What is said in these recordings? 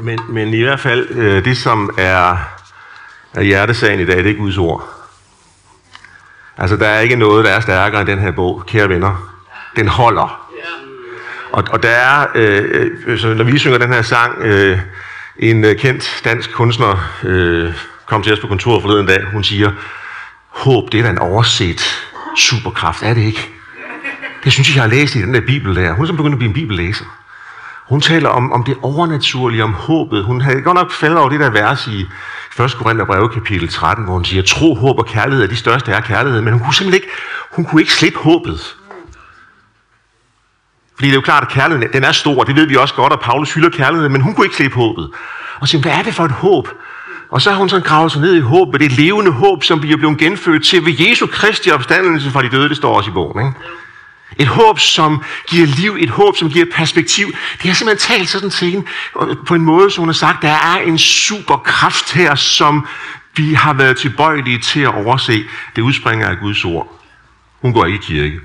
Men, men i hvert fald, øh, det som er, er hjertesagen i dag, det er Guds ord. Altså, der er ikke noget, der er stærkere end den her bog, kære venner. Den holder. Og, og der er, øh, øh så når vi synger den her sang, øh, en øh, kendt dansk kunstner øh, kom til os på kontoret forleden dag. Hun siger, håb, det er da en overset superkraft, er det ikke? Det synes jeg, jeg har læst i den der bibel der. Hun er så begyndt at blive en bibellæser. Hun taler om, om det overnaturlige, om håbet. Hun havde godt nok faldet over det der vers i 1. Korinther brev kapitel 13, hvor hun siger, tro, håb og kærlighed er de største af kærlighed. Men hun kunne simpelthen ikke, hun kunne ikke slippe håbet. Fordi det er jo klart, at kærligheden den er stor, det ved vi også godt, og Paulus hylder kærligheden, men hun kunne ikke slippe håbet. Og siger, hvad er det for et håb? Og så har hun sådan gravet sig ned i håbet, det levende håb, som vi er blevet genfødt til ved Jesu Kristi opstandelse fra de døde, det står også i bogen. Ikke? Et håb, som giver liv, et håb, som giver perspektiv. Det har simpelthen talt sådan til hende på en måde, som hun har sagt, der er en superkraft her, som vi har været tilbøjelige til at overse. Det udspringer af Guds ord. Hun går ikke i kirke.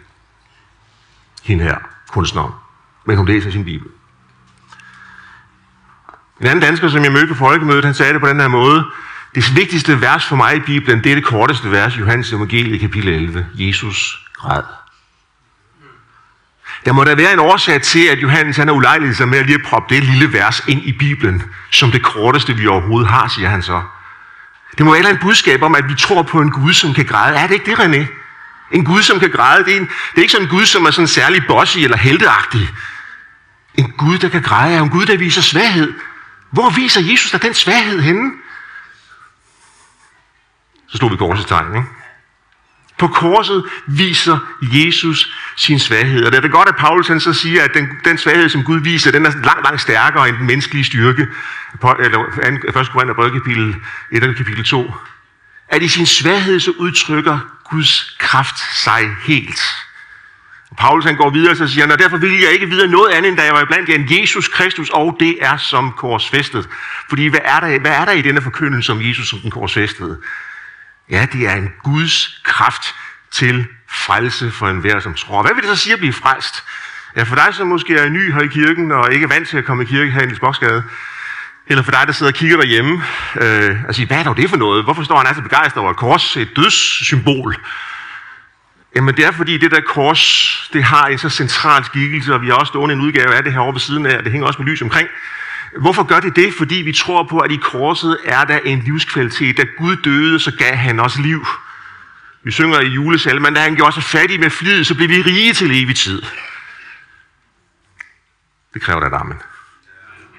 Hende her, kunstneren. Men hun læser sin bibel. En anden dansker, som jeg mødte på folkemødet, han sagde det på den her måde. Det vigtigste vers for mig i Bibelen, det er det korteste vers, Johannes Evangeliet, kapitel 11. Jesus græd. Der må der være en årsag til, at Johannes han er ulejlig sig med at lige proppe det lille vers ind i Bibelen, som det korteste, vi overhovedet har, siger han så. Det må være en budskab om, at vi tror på en Gud, som kan græde. Er det ikke det, René? En Gud, som kan græde, det er, en, det er ikke sådan en Gud, som er sådan særlig bossy eller helteagtig. En Gud, der kan græde, er en Gud, der viser svaghed. Hvor viser Jesus dig den svaghed henne? Så stod vi korsets tegn, ikke? På korset viser Jesus sin svaghed. Og det er det godt, at Paulus han så siger, at den, den svaghed, som Gud viser, den er langt, langt stærkere end den menneskelige styrke. Eller 1. Korinther brev, kapitel 1 og kapitel 2. At i sin svaghed så udtrykker Guds kraft sig helt. Og Paulus han går videre, og siger og derfor vil jeg ikke videre noget andet, end da jeg var blandt jer, end Jesus Kristus, og det er som korsfæstet. Fordi hvad er der, hvad er der i denne forkyndelse om Jesus som den korsfæstede? Ja, det er en Guds kraft til frelse for enhver, som tror. Hvad vil det så sige at blive frelst? Ja, for dig, som måske er ny her i kirken, og ikke er vant til at komme i kirke her i Lisboksgade, eller for dig, der sidder og kigger derhjemme, øh, og siger, hvad er dog det for noget? Hvorfor står han altså begejstret over et kors, et dødssymbol? Jamen det er fordi det der kors, det har en så central skikkelse, og vi har også stående en udgave af det her over ved siden af, og det hænger også med lys omkring. Hvorfor gør det det? Fordi vi tror på, at i korset er der en livskvalitet. Da Gud døde, så gav han os liv. Vi synger i julesalmen, da han gjorde os fattig med flid, så blev vi rige til evig tid. Det kræver da et amen.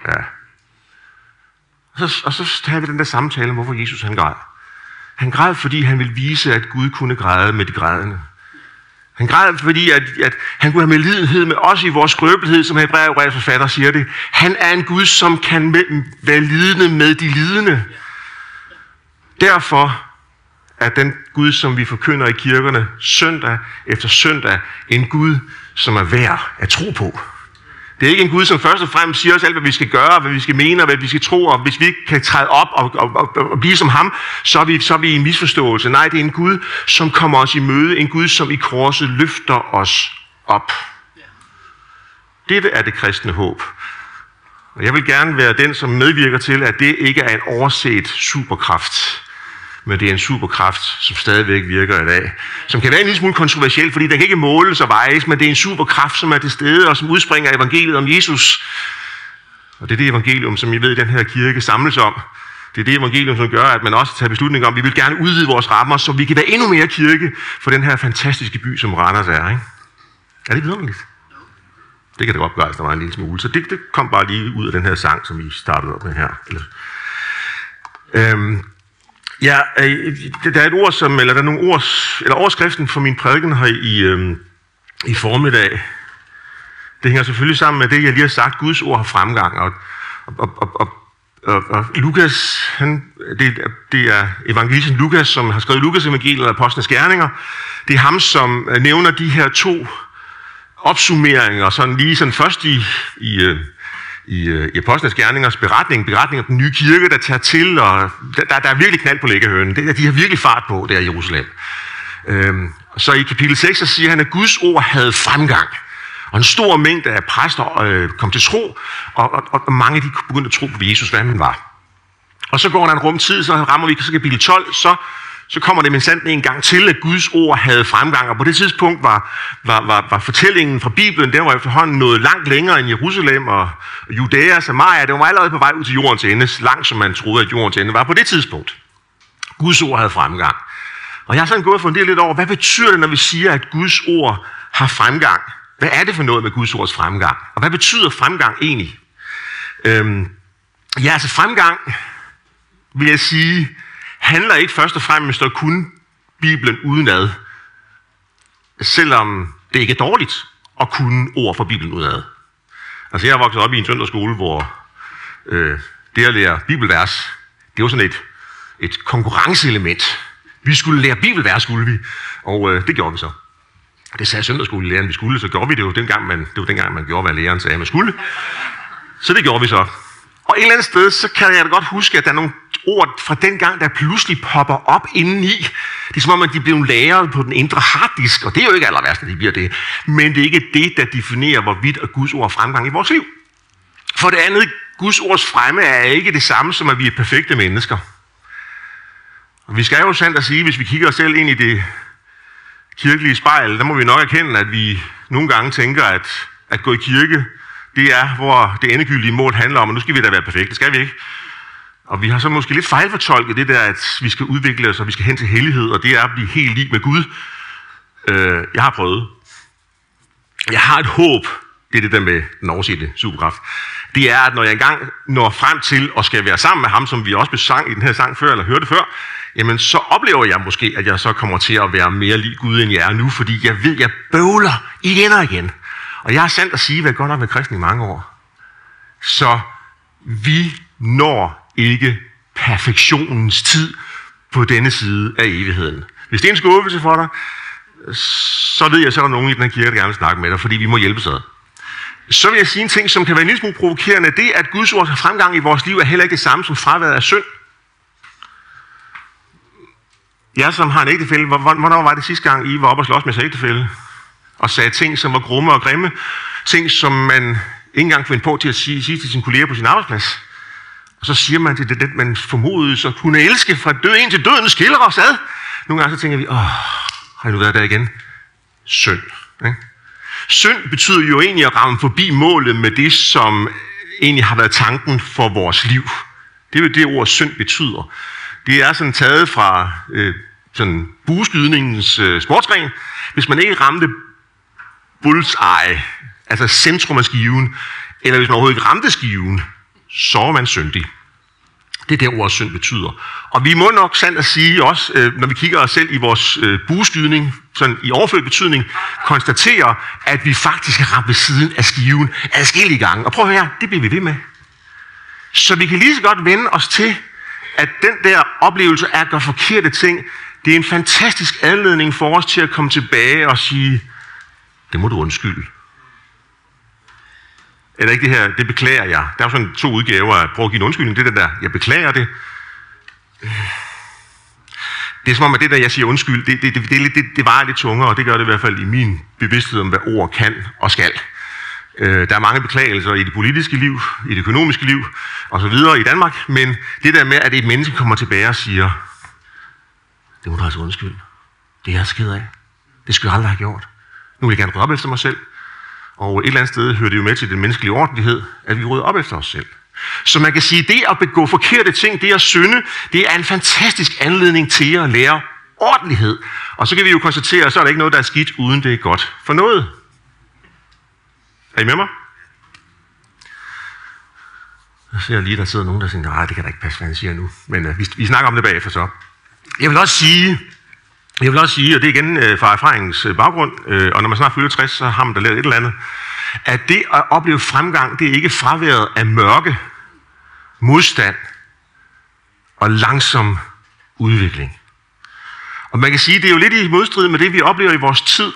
Ja. Og så, og så har vi den der samtale om, hvorfor Jesus han græd. Han græd, fordi han ville vise, at Gud kunne græde med de grædende. Han græd, fordi at, at han kunne have medlidenhed med os i vores skrøbelighed, som Hebræerbrevets forfatter siger det. Han er en Gud, som kan med, være lidende med de lidende. Derfor er den Gud, som vi forkynder i kirkerne søndag efter søndag, en Gud, som er værd at tro på. Det er ikke en Gud, som først og fremmest siger os alt, hvad vi skal gøre, hvad vi skal mene, og hvad vi skal tro, og hvis vi ikke kan træde op og, og, og, og blive som ham, så er, vi, så er vi i en misforståelse. Nej, det er en Gud, som kommer os i møde, en Gud, som i korset løfter os op. Dette er det kristne håb. Og jeg vil gerne være den, som medvirker til, at det ikke er en overset superkraft, men det er en superkraft, som stadigvæk virker i dag. Som kan være en lille smule kontroversiel, fordi den kan ikke måles og vejes, men det er en superkraft, som er til stede, og som udspringer af evangeliet om Jesus. Og det er det evangelium, som I ved, den her kirke samles om. Det er det evangelium, som gør, at man også tager beslutninger om, at vi vil gerne udvide vores rammer, så vi kan være endnu mere kirke for den her fantastiske by, som Randers er. Ikke? Er det vidunderligt? Det kan det godt gøre, der var en lille smule. Så det, det kom bare lige ud af den her sang, som vi startede op med her. Øhm, Ja, øh, der er et ord, som, eller der er nogle ord, eller overskriften for min prædiken her i, øh, i formiddag. Det hænger selvfølgelig sammen med det, jeg lige har sagt. Guds ord har fremgang. Og, og, og, og, og, og Lukas, han, det, det er evangelisten Lukas, som har skrevet Lukas evangeliet eller Apostlenes Gerninger. Det er ham, som øh, nævner de her to opsummeringer, sådan lige sådan først i, i, øh, i, øh, i Apostlenes Gerningers beretning, beretning om den nye kirke, der tager til, og der, der er virkelig knald på læggehønen. Det, de har virkelig fart på der i Jerusalem. Øhm, så i kapitel 6, så siger han, at Guds ord havde fremgang. Og en stor mængde af præster øh, kom til tro, og, og, og mange de begyndte at tro på Jesus, hvad han var. Og så går der en rum tid, så rammer vi så kapitel 12, så, så kommer det med sandt en gang til, at Guds ord havde fremgang. Og på det tidspunkt var, var, var, var fortællingen fra Bibelen, den var efterhånden nået langt længere end Jerusalem og Judæa og Samaria. Det var allerede på vej ud til jordens ende, langt som man troede, at jordens ende var på det tidspunkt. Guds ord havde fremgang. Og jeg har sådan gået og funderet lidt over, hvad betyder det, når vi siger, at Guds ord har fremgang? Hvad er det for noget med Guds ords fremgang? Og hvad betyder fremgang egentlig? Øhm, ja, altså fremgang, vil jeg sige, handler ikke først og fremmest at kunne Bibelen udenad. Selvom det ikke er dårligt at kunne ord fra Bibelen udenad. Altså jeg er vokset op i en søndagsskole, hvor øh, det at lære bibelvers, det var sådan et, et konkurrenceelement. Vi skulle lære bibelvers, skulle vi. Og øh, det gjorde vi så. Det sagde søndagsskolelæreren, vi skulle, så gjorde vi det jo dengang, man, det var dengang, man gjorde, hvad læreren sagde, man skulle. Så det gjorde vi så. Og et eller andet sted, så kan jeg da godt huske, at der er nogle ord fra den gang, der pludselig popper op indeni. Det er som om, at de blev lagret på den indre harddisk, og det er jo ikke aller værst, at de bliver det. Men det er ikke det, der definerer, hvorvidt at Guds ord er fremgang i vores liv. For det andet, Guds ords fremme er ikke det samme som, at vi er perfekte mennesker. Og vi skal jo sandt at sige, hvis vi kigger os selv ind i det kirkelige spejl, der må vi nok erkende, at vi nogle gange tænker, at at gå i kirke, det er, hvor det endegyldige mål handler om, og nu skal vi da være perfekte, skal vi ikke? Og vi har så måske lidt fejlfortolket det der, at vi skal udvikle os, og vi skal hen til hellighed, og det er at blive helt lig med Gud. Øh, jeg har prøvet. Jeg har et håb, det er det der med den oversette superkraft. Det er, at når jeg engang når frem til at skal være sammen med ham, som vi også besang i den her sang før, eller hørte før, jamen så oplever jeg måske, at jeg så kommer til at være mere lig Gud, end jeg er nu, fordi jeg ved, at jeg bøvler igen og igen. Og jeg har sandt at sige, hvad jeg godt nok med kristen i mange år. Så vi når ikke perfektionens tid på denne side af evigheden. Hvis det er en skuffelse for dig, så ved jeg, så er der nogen i den her kirke, der gerne vil snakke med dig, fordi vi må hjælpe sig. Så vil jeg sige en ting, som kan være en lille smule provokerende. Det, at Guds ord fremgang i vores liv, er heller ikke det samme som fraværet af synd. Jeg som har en ægtefælde, hvornår var det sidste gang, I var oppe og slås med jeres ægtefælde? Og sagde ting, som var grumme og grimme. Ting, som man ikke engang kunne på til at sige, sige til sin kollega på sin arbejdsplads. Og så siger man til det, det man formodede, så kunne elske fra død ind til døden skiller os ad. Nogle gange så tænker vi, åh, har du været der igen? Synd. Ikke? Synd betyder jo egentlig at ramme forbi målet med det, som egentlig har været tanken for vores liv. Det er jo det ord synd betyder. Det er sådan taget fra øh, sådan bueskydningens øh, sportsgren. Hvis man ikke ramte bullseye, altså centrum af skiven, eller hvis man overhovedet ikke ramte skiven, så er man syndig. Det er det ord synd betyder. Og vi må nok sandt at sige også, øh, når vi kigger os selv i vores øh, bueskydning, sådan i overført betydning, konstatere, at vi faktisk har ramt ved siden af skiven adskillige gange. Og prøv at høre, det bliver vi ved med. Så vi kan lige så godt vende os til, at den der oplevelse af at gøre forkerte ting, det er en fantastisk anledning for os til at komme tilbage og sige, det må du undskylde. Eller ikke det her, det beklager jeg. Der er jo sådan to udgaver at prøve at give en undskyldning. Det der, jeg beklager det. Det er som om, at det der, jeg siger undskyld, det, det, det, det, det, det var lidt tungere, og det gør det i hvert fald i min bevidsthed om, hvad ord kan og skal. Øh, der er mange beklagelser i det politiske liv, i det økonomiske liv og så videre i Danmark, men det der med, at et menneske kommer tilbage og siger, det må du altså undskylde. Det er jeg skid af. Det skulle jeg aldrig have gjort. Nu vil jeg gerne rydde op efter mig selv. Og et eller andet sted hører det jo med til den menneskelige ordentlighed, at vi rydder op efter os selv. Så man kan sige, at det at begå forkerte ting, det at synde, det er en fantastisk anledning til at lære ordentlighed. Og så kan vi jo konstatere, at så er der ikke noget, der er skidt, uden det er godt for noget. Er I med mig? Jeg ser lige, der sidder nogen, der siger, nej, det kan da ikke passe, hvad han siger nu. Men uh, vi, vi snakker om det bagefter så. Jeg vil også sige, jeg vil også sige, og det er igen øh, fra erfaringens øh, baggrund, øh, og når man snart fylder 60, så har man da lavet et eller andet, at det at opleve fremgang, det er ikke fraværet af mørke, modstand og langsom udvikling. Og man kan sige, det er jo lidt i modstrid med det, vi oplever i vores tid,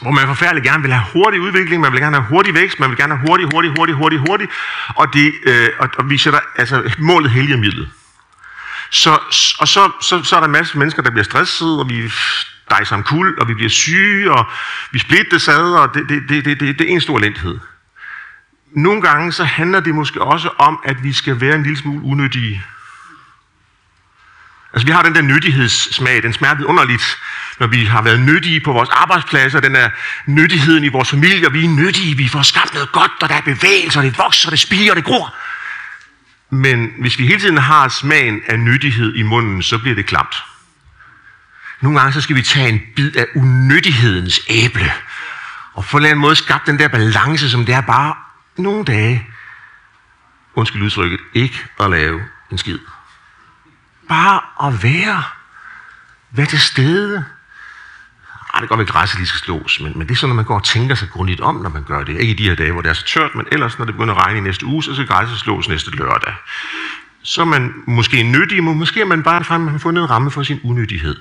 hvor man forfærdeligt gerne vil have hurtig udvikling, man vil gerne have hurtig vækst, man vil gerne have hurtig, hurtig, hurtig, hurtig, hurtig, og, det, øh, og, og vi sætter altså målet hellige midlet. Så, og så, så, så er der en masse mennesker, der bliver stresset, og vi dejser om kul, og vi bliver syge, og vi splittes ad, og det, det, det, det, det, det er en stor lenthed. Nogle gange så handler det måske også om, at vi skal være en lille smule unødige. Altså vi har den der nyttighedssmag, den smager underligt, når vi har været nyttige på vores arbejdspladser, den er nyttigheden i vores familie, og vi er nyttige, vi får skabt noget godt, og der er bevægelser, det vokser, det spiger, det gror. Men hvis vi hele tiden har smagen af nyttighed i munden, så bliver det klamt. Nogle gange så skal vi tage en bid af unyttighedens æble, og på en eller anden måde skabe den der balance, som det er bare nogle dage, undskyld udtrykket, ikke at lave en skid. Bare at være. Være til stede. Det kan godt være, at græsset lige skal slås, men, men det er sådan, når man går og tænker sig grundigt om, når man gør det. Ikke i de her dage, hvor det er så tørt, men ellers, når det begynder at regne i næste uge, så skal græsset slås næste lørdag. Så er man måske nyttig, men måske er man bare frem, man har fundet en ramme for sin unyttighed.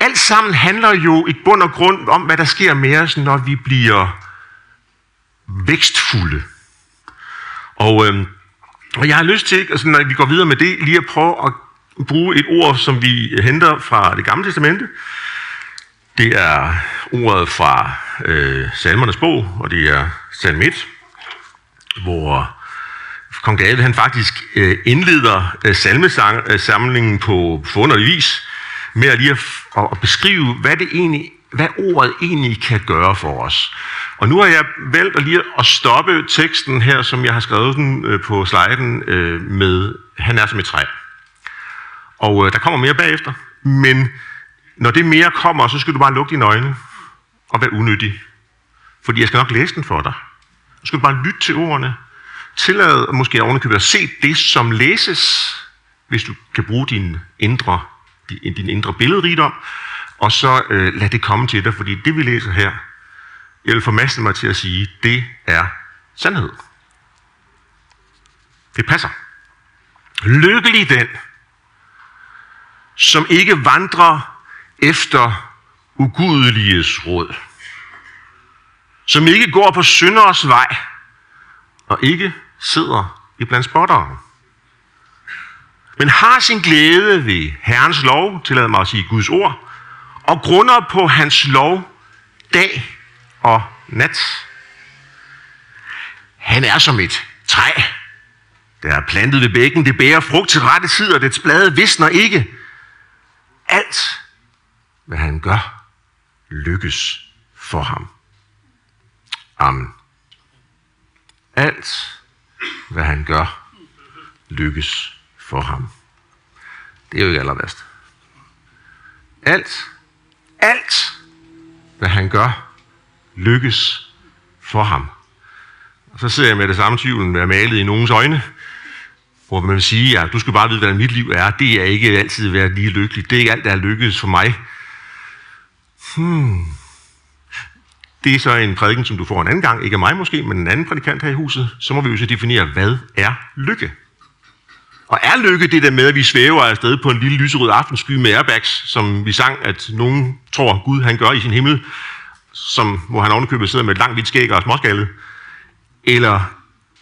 Alt sammen handler jo i bund og grund om, hvad der sker med os, når vi bliver vækstfulde. Og, øhm, og jeg har lyst til, altså, når vi går videre med det, lige at prøve at bruge et ord, som vi henter fra det gamle testamente. Det er ordet fra øh, salmernes bog, og det er Salm 1, hvor kong David han faktisk øh, indleder øh, salmesamlingen øh, på forunderlig vis, med at lige at, at beskrive, hvad det egentlig hvad ordet egentlig kan gøre for os. Og nu har jeg valgt at lige at stoppe teksten her, som jeg har skrevet den øh, på sliden øh, med, han er som et træ. Og øh, der kommer mere bagefter, men når det mere kommer, så skal du bare lukke dine øjne og være unyttig. Fordi jeg skal nok læse den for dig. Så skal du bare lytte til ordene. Tillad måske ovenikøbet at se det, som læses, hvis du kan bruge din indre, din, din indre billedrigdom, og så øh, lad det komme til dig, fordi det vi læser her, jeg vil formaste mig til at sige, det er sandhed. Det passer. Lykkelig den, som ikke vandrer efter ugudeliges råd. Som ikke går på synderes vej, og ikke sidder i blandt spottere. Men har sin glæde ved Herrens lov, tillader mig at sige Guds ord, og grunder på hans lov dag og nat. Han er som et træ, der er plantet ved bækken. Det bærer frugt til rette tid, og dets blade visner ikke. Alt, hvad han gør, lykkes for ham. Amen. Alt, hvad han gør, lykkes for ham. Det er jo ikke aller værst. Alt, alt, hvad han gør, lykkes for ham. Og så ser jeg med det samme tvivlen være malet i nogens øjne, hvor man vil sige, at du skal bare vide, hvad mit liv er. Det er ikke altid at være lige lykkelig. Det er ikke alt, der er lykkedes for mig. Hmm. Det er så en prædiken, som du får en anden gang. Ikke af mig måske, men en anden prædikant her i huset. Så må vi jo så definere, hvad er lykke? Og er lykke det der med, at vi svæver afsted på en lille lyserød aftensky med airbags, som vi sang, at nogen tror, Gud han gør i sin himmel, som, hvor han ovenikøbet sidder med et langt hvidt skæg og småskaldet? Eller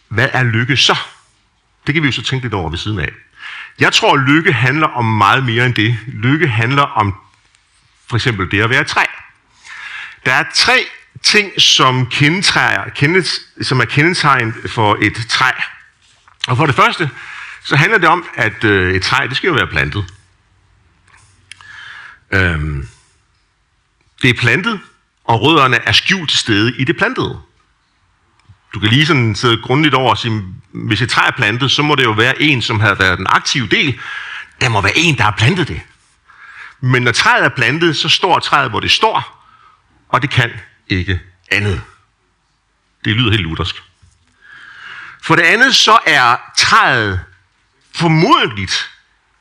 hvad er lykke så? Det kan vi jo så tænke lidt over ved siden af. Jeg tror, at lykke handler om meget mere end det. Lykke handler om for eksempel det at være træ. Der er tre ting, som, kendes, som er kendetegn for et træ. Og for det første, så handler det om, at øh, et træ, det skal jo være plantet. Øhm, det er plantet, og rødderne er skjult til stede i det plantede. Du kan lige sådan sidde grundigt over og sige, hvis et træ er plantet, så må det jo være en, som har været den aktive del. Der må være en, der har plantet det. Men når træet er plantet, så står træet, hvor det står, og det kan ikke andet. Det lyder helt luthersk. For det andet, så er træet formodentligt,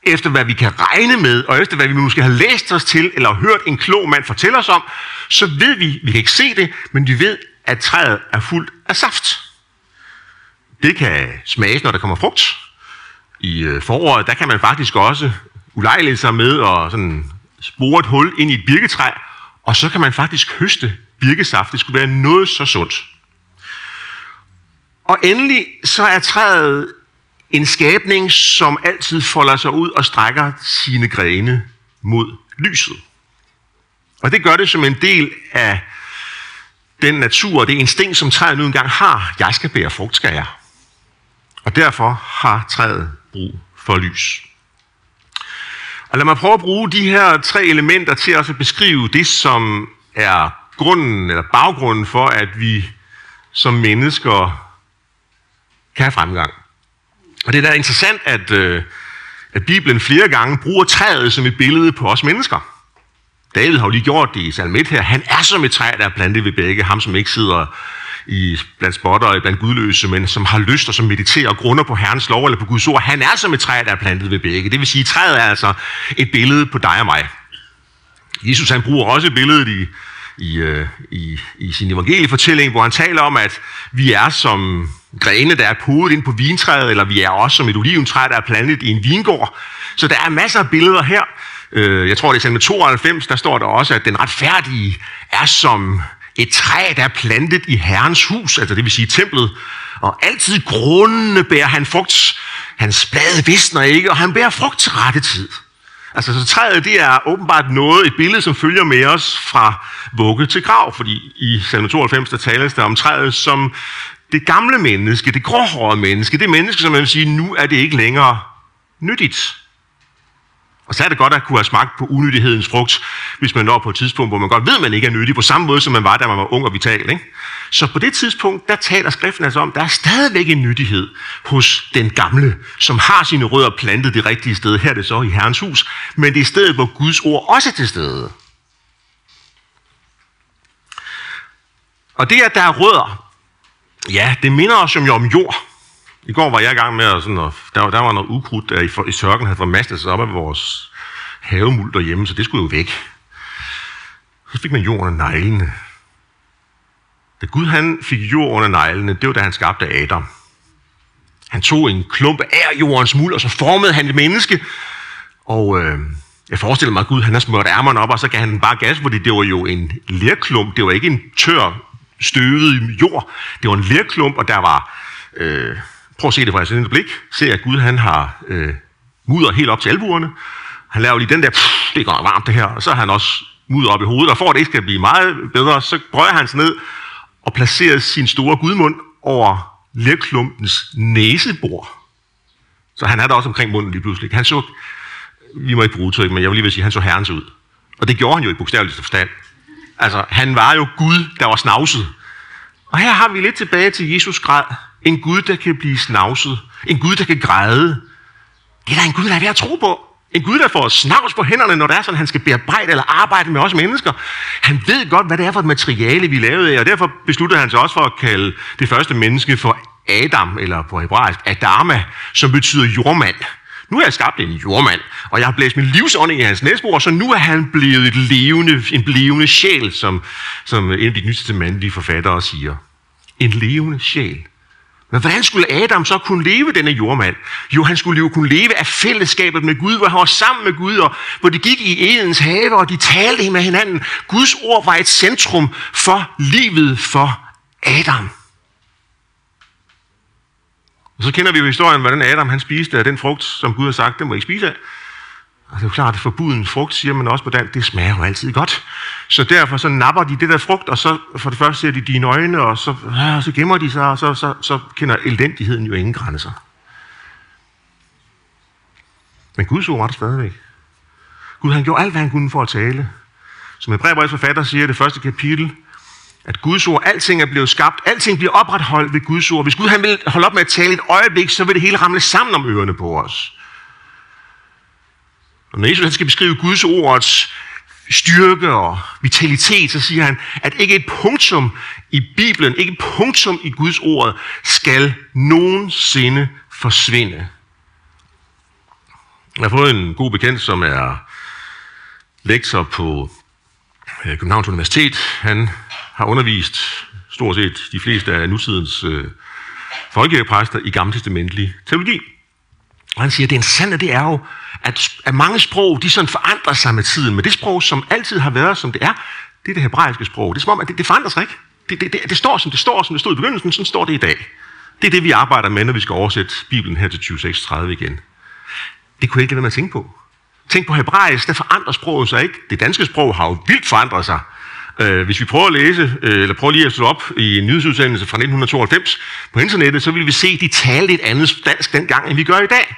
efter hvad vi kan regne med, og efter hvad vi måske har læst os til, eller hørt en klog mand fortælle os om, så ved vi, vi kan ikke se det, men vi ved, at træet er fuldt af saft. Det kan smages, når der kommer frugt. I øh, foråret, der kan man faktisk også ulejlige sig med at sådan spore et hul ind i et birketræ, og så kan man faktisk høste birkesaft. Det skulle være noget så sundt. Og endelig så er træet en skabning, som altid folder sig ud og strækker sine grene mod lyset. Og det gør det som en del af den natur og det instinkt, som træet nu engang har. Jeg skal bære frugt, skal jeg. Og derfor har træet brug for lys. Og lad mig prøve at bruge de her tre elementer til at beskrive det, som er grunden eller baggrunden for, at vi som mennesker kan have fremgang. Og det er da interessant, at, øh, at Bibelen flere gange bruger træet som et billede på os mennesker. David har jo lige gjort det i salmet her. Han er som et træ, der er plantet ved begge. Ham, som ikke sidder i blandt spotter og blandt gudløse, men som har lyst og som mediterer og grunder på Herrens lov eller på Guds ord. Han er som et træ, der er plantet ved begge. Det vil sige, at træet er altså et billede på dig og mig. Jesus han bruger også billedet i, i, øh, i, i sin evangeliefortælling, hvor han taler om, at vi er som grene, der er podet ind på vintræet, eller vi er også som et oliventræ, der er plantet i en vingård. Så der er masser af billeder her. Øh, jeg tror, det er salme 92, der står der også, at den retfærdige er som et træ, der er plantet i Herrens hus, altså det vil sige templet, og altid grundene bærer han frugt. Hans blade visner ikke, og han bærer frugt til rette tid. Altså, så træet, det er åbenbart noget, et billede, som følger med os fra vugge til grav, fordi i salme 92, der tales der om træet som det gamle menneske, det gråhårede menneske, det menneske, som man vil sige, nu er det ikke længere nyttigt. Og så er det godt at kunne have smagt på unyttighedens frugt, hvis man når på et tidspunkt, hvor man godt ved, at man ikke er nyttig, på samme måde som man var, da man var ung og vital. Ikke? Så på det tidspunkt, der taler skriften altså om, at der er stadigvæk en nyttighed hos den gamle, som har sine rødder plantet det rigtige sted. Her er det så i Herrens hus, men det er stedet, hvor Guds ord også er til stede. Og det, at der er rødder, ja, det minder os jo om jord. I går var jeg i gang med, at sådan, at der, der var noget ukrudt, der i, i sørken havde formastet sig op af vores havemuld derhjemme, så det skulle jo væk. Så fik man jorden under neglene. Da Gud han fik jord under neglene, det var da han skabte Adam. Han tog en klump af jordens muld, og så formede han et menneske. Og øh, jeg forestiller mig, at Gud han har smørt ærmerne op, og så gav han den bare gas, fordi det var jo en lerklump. Det var ikke en tør, støvet jord. Det var en lerklump, og der var... Øh, Prøv at se det fra et blik. Se, at Gud han har øh, mudder helt op til albuerne. Han laver lige den der, pff, det går varmt det her, og så har han også mudder op i hovedet, og for at det ikke skal blive meget bedre, så brøjer han sig ned og placerer sin store gudmund over lerklumpens næsebor. Så han er der også omkring munden lige pludselig. Han så, vi må ikke bruge udtryk, men jeg vil lige vil sige, han så herrens ud. Og det gjorde han jo i bogstaveligste forstand. Altså, han var jo Gud, der var snavset. Og her har vi lidt tilbage til Jesus græd. En Gud, der kan blive snavset. En Gud, der kan græde. Det er da en Gud, der er ved at tro på. En Gud, der får snavs på hænderne, når det er sådan, han skal bearbejde eller arbejde med os mennesker. Han ved godt, hvad det er for et materiale, vi lavede af, og derfor besluttede han sig også for at kalde det første menneske for Adam, eller på hebraisk Adama, som betyder jordmand. Nu har jeg skabt en jordmand, og jeg har blæst min livsånding i hans næsbord, så nu er han blevet et levende, en levende sjæl, som, som en af de nyeste mandlige forfattere siger. En levende sjæl. Men hvordan skulle Adam så kunne leve denne jordmand? Jo, han skulle jo kunne leve af fællesskabet med Gud, hvor han var sammen med Gud, og hvor de gik i Edens have, og de talte med hinanden. Guds ord var et centrum for livet for Adam. Og så kender vi jo historien, hvordan Adam han spiste af den frugt, som Gud har sagt, den må ikke spise af. Og det er jo klart, at forbuden frugt, siger man også på dansk, det smager jo altid godt. Så derfor så napper de det der frugt, og så for det første ser de dine øjne, og så, ja, så gemmer de sig, og så, så, så kender elendigheden jo ingen grænser. Men Guds ord var der stadigvæk. Gud han gjorde alt, hvad han kunne for at tale. Som Hebræerbrevets forfatter siger i det første kapitel, at Guds ord, alting er blevet skabt, alting bliver opretholdt ved Guds ord. Hvis Gud han vil holde op med at tale et øjeblik, så vil det hele ramle sammen om ørerne på os. Og når Jesus han skal beskrive Guds ords styrke og vitalitet, så siger han, at ikke et punktum i Bibelen, ikke et punktum i Guds ord, skal nogensinde forsvinde. Jeg har fået en god bekendt, som er lektor på øh, Københavns Universitet. Han har undervist stort set de fleste af nutidens øh, folkepræster i gammeltestamentlig teologi. Og han siger, at det interessante det er jo, at, at mange sprog, de sådan forandrer sig med tiden. Men det sprog, som altid har været, som det er, det er det hebraiske sprog. Det er som om, at det, det forandrer sig ikke. Det, det, det, det står, som det står, som det stod i begyndelsen, sådan står det i dag. Det er det, vi arbejder med, når vi skal oversætte Bibelen her til 2630 igen. Det kunne jeg ikke lade være med at tænke på. Tænk på hebraisk, der forandrer sproget sig ikke. Det danske sprog har jo vildt forandret sig. Øh, hvis vi prøver at læse, øh, eller prøver lige at slå op i en nyhedsudsendelse fra 1992 på internettet, så vil vi se, at de talte et andet dansk dengang, end vi gør i dag.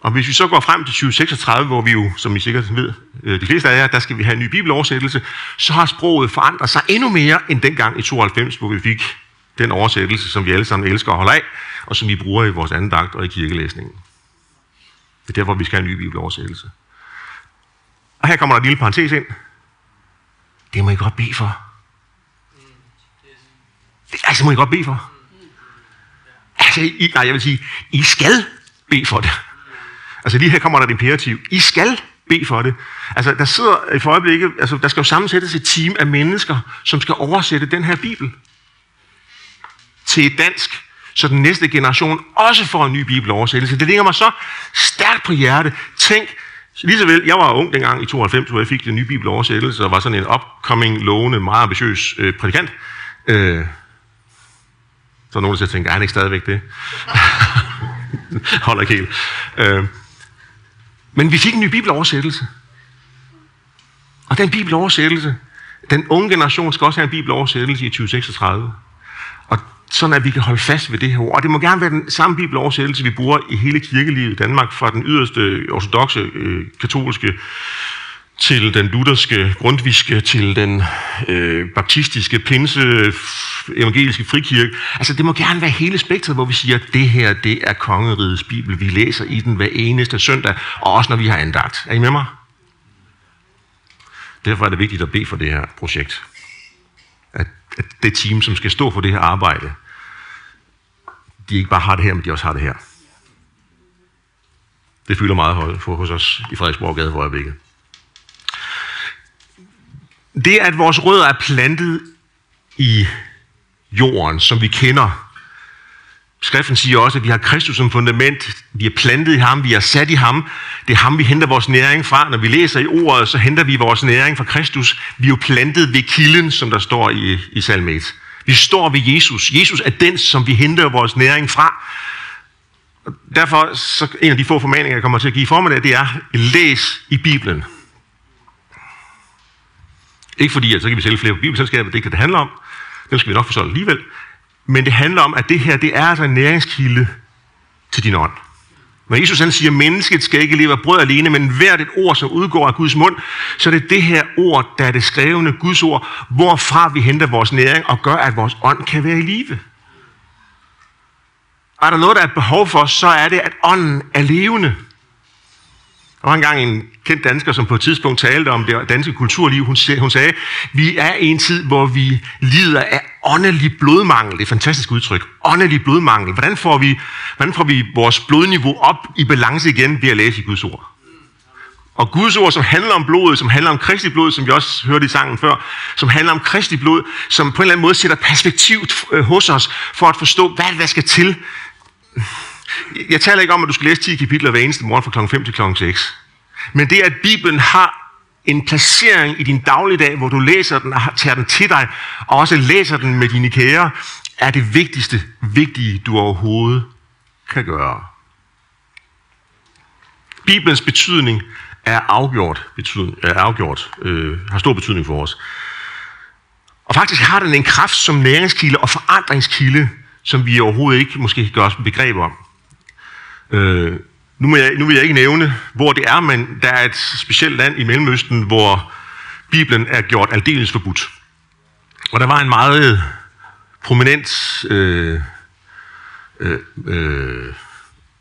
Og hvis vi så går frem til 2036, hvor vi jo, som I sikkert ved, øh, de fleste af jer, der skal vi have en ny bibeloversættelse, så har sproget forandret sig endnu mere end dengang i 92, hvor vi fik den oversættelse, som vi alle sammen elsker og holder af, og som vi bruger i vores andagt og i kirkelæsningen. Det er derfor, vi skal have en ny bibeloversættelse. Og her kommer der en lille parentes ind. Det må I godt bede for. Det, altså, må I godt bede for. Altså, I, nej, jeg vil sige, I skal bede for det. Altså lige her kommer der et imperativ. I skal bede for det. Altså der sidder i for øjeblikket, altså der skal jo sammensættes et team af mennesker, som skal oversætte den her bibel til et dansk, så den næste generation også får en ny bibeloversættelse. Det ligger mig så stærkt på hjerte. Tænk, lige så vel, jeg var ung dengang i 92, hvor jeg fik den nye bibeloversættelse, og var sådan en upcoming, lovende, meget ambitiøs øh, prædikant. Øh, så er nogen, der tænker, er han ikke stadigvæk det? Holder ikke helt. Øh, men vi fik en ny bibeloversættelse. Og den bibeloversættelse, den unge generation skal også have en bibeloversættelse i 2036. Sådan at vi kan holde fast ved det her ord. Og det må gerne være den samme bibeloversættelse, vi bruger i hele kirkelivet i Danmark, fra den yderste ortodoxe øh, katolske til den lutherske, grundviske, til den øh, baptistiske, pinse, evangeliske frikirke. Altså det må gerne være hele spektret, hvor vi siger, at det her, det er kongerigets bibel. Vi læser i den hver eneste søndag, og også når vi har andagt. Er I med mig? Derfor er det vigtigt at bede for det her projekt. At, at det team, som skal stå for det her arbejde, de ikke bare har det her, men de også har det her. Det fylder meget for hos os i Frederiksborg Gade for øjeblikket. Det, at vores rødder er plantet i jorden, som vi kender. Skriften siger også, at vi har Kristus som fundament. Vi er plantet i ham, vi er sat i ham. Det er ham, vi henter vores næring fra. Når vi læser i ordet, så henter vi vores næring fra Kristus. Vi er jo plantet ved kilden, som der står i, i salme vi står ved Jesus. Jesus er den, som vi henter vores næring fra. Derfor så en af de få formaninger, jeg kommer til at give i formiddag, det er, læs i Bibelen. Ikke fordi, at så kan vi sælge flere bibelselskaber, det kan det handle om. Dem skal vi nok forstå alligevel. Men det handler om, at det her, det er altså en næringskilde til din ånd. Når Jesus han siger, at mennesket skal ikke leve af brød alene, men hvert et ord, som udgår af Guds mund, så er det det her ord, der er det skrevne Guds ord, hvorfra vi henter vores næring og gør, at vores ånd kan være i live. Og er der noget, der er et behov for, så er det, at ånden er levende. Der var engang en kendt dansker, som på et tidspunkt talte om det danske kulturliv. Hun, hun sagde, vi er i en tid, hvor vi lider af åndelig blodmangel. Det er et fantastisk udtryk. Åndelig blodmangel. Hvordan får, vi, hvordan får vi vores blodniveau op i balance igen ved at læse i Guds ord? Og Guds ord, som handler om blodet, som handler om kristi blod, som vi også hørte i sangen før, som handler om kristi blod, som på en eller anden måde sætter perspektiv øh, hos os, for at forstå, hvad der skal til. Jeg taler ikke om, at du skal læse 10 kapitler hver eneste morgen fra kl. 5 til kl. 6. Men det, at Bibelen har en placering i din dagligdag, hvor du læser den og tager den til dig, og også læser den med dine kære, er det vigtigste, vigtige, du overhovedet kan gøre. Bibelens betydning er afgjort, betydning, er afgjort øh, har stor betydning for os. Og faktisk har den en kraft som næringskilde og forandringskilde, som vi overhovedet ikke måske kan gøre os begreb om. Øh, nu, må jeg, nu vil jeg ikke nævne, hvor det er, men der er et specielt land i Mellemøsten, hvor Bibelen er gjort aldeles forbudt. Og der var en meget øh, prominent øh, øh, øh,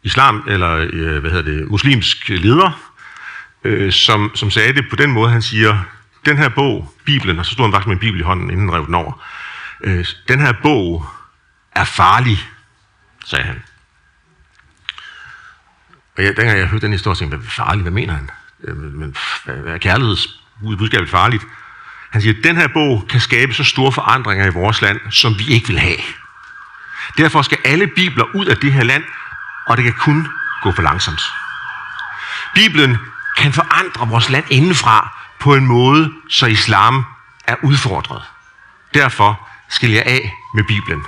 islam, eller øh, hvad hedder det, muslimsk leder, øh, som, som sagde det på den måde, han siger, den her bog, Bibelen, og så stod han faktisk med en bibel i hånden, inden han rev den over, øh, den her bog er farlig, sagde han. Og jeg, dengang jeg hørte den historie, tænkte jeg, hvad farligt, hvad mener han? Øh, men er kærlighedsbudskabet farligt? Han siger, at den her bog kan skabe så store forandringer i vores land, som vi ikke vil have. Derfor skal alle bibler ud af det her land, og det kan kun gå for langsomt. Bibelen kan forandre vores land indenfra på en måde, så islam er udfordret. Derfor skal jeg af med Bibelen.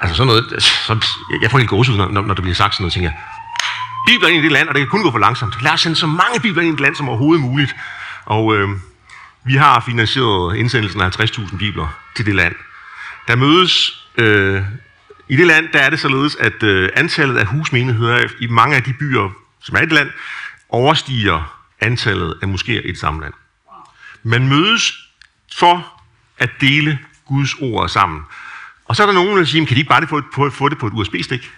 Altså sådan noget, så, jeg får helt gåsehud, når, når der bliver sagt sådan noget, tænker jeg, bibler ind i det land, og det kan kun gå for langsomt. Lad os sende så mange bibler ind i det land som overhovedet muligt. Og øh, vi har finansieret indsendelsen af 50.000 bibler til det land. Der mødes øh, i det land, der er det således, at øh, antallet af husmenigheder i mange af de byer, som er i det land, overstiger antallet af moskéer i et samme land. Man mødes for at dele Guds ord sammen. Og så er der nogen, der siger, kan de ikke bare få, få, få det på et USB-stik?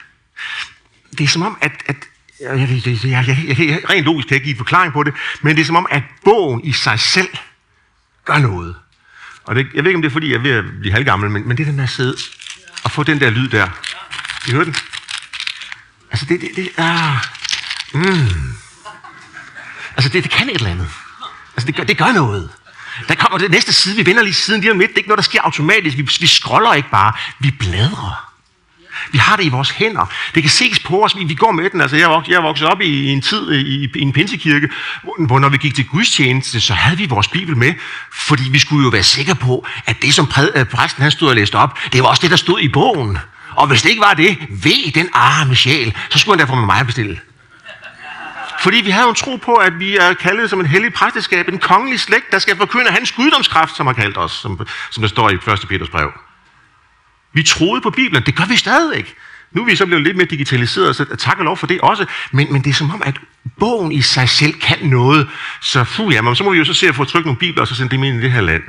Det er som om, at, at jeg, jeg, jeg, jeg, jeg, jeg, rent logisk kan jeg give en forklaring på det, men det er som om, at bogen i sig selv gør noget. Og det, jeg ved ikke, om det er, fordi jeg er ved at blive halvgammel, men, men det er den der sidde og få den der lyd der. I hører den? Altså, det, det, det er... Mm. Altså, det, det kan et eller andet. Altså, det gør, det gør noget. Der kommer det næste side, vi vender lige siden lige om lidt. Det er ikke noget, der sker automatisk. Vi, vi scroller ikke bare, vi bladrer. Vi har det i vores hænder. Det kan ses på os, vi går med den. Altså, jeg, vokset, jeg voksede op i, en tid i, i en pinsekirke, hvor, hvor når vi gik til gudstjeneste, så havde vi vores bibel med, fordi vi skulle jo være sikre på, at det, som præ, øh, præsten han stod og læste op, det var også det, der stod i bogen. Og hvis det ikke var det, ved den arme sjæl, så skulle han derfor med mig bestille. Fordi vi havde en tro på, at vi er kaldet som en hellig præsteskab, en kongelig slægt, der skal forkynde hans guddomskraft, som har kaldt os, som, som der står i 1. Peters brev. Vi troede på Bibelen. Det gør vi stadig. Nu er vi så blevet lidt mere digitaliseret, så tak og lov for det også. Men, men det er som om, at bogen i sig selv kan noget. Så fu, ja, så må vi jo så se at få trykt nogle bibler, og så sende dem ind i det her land.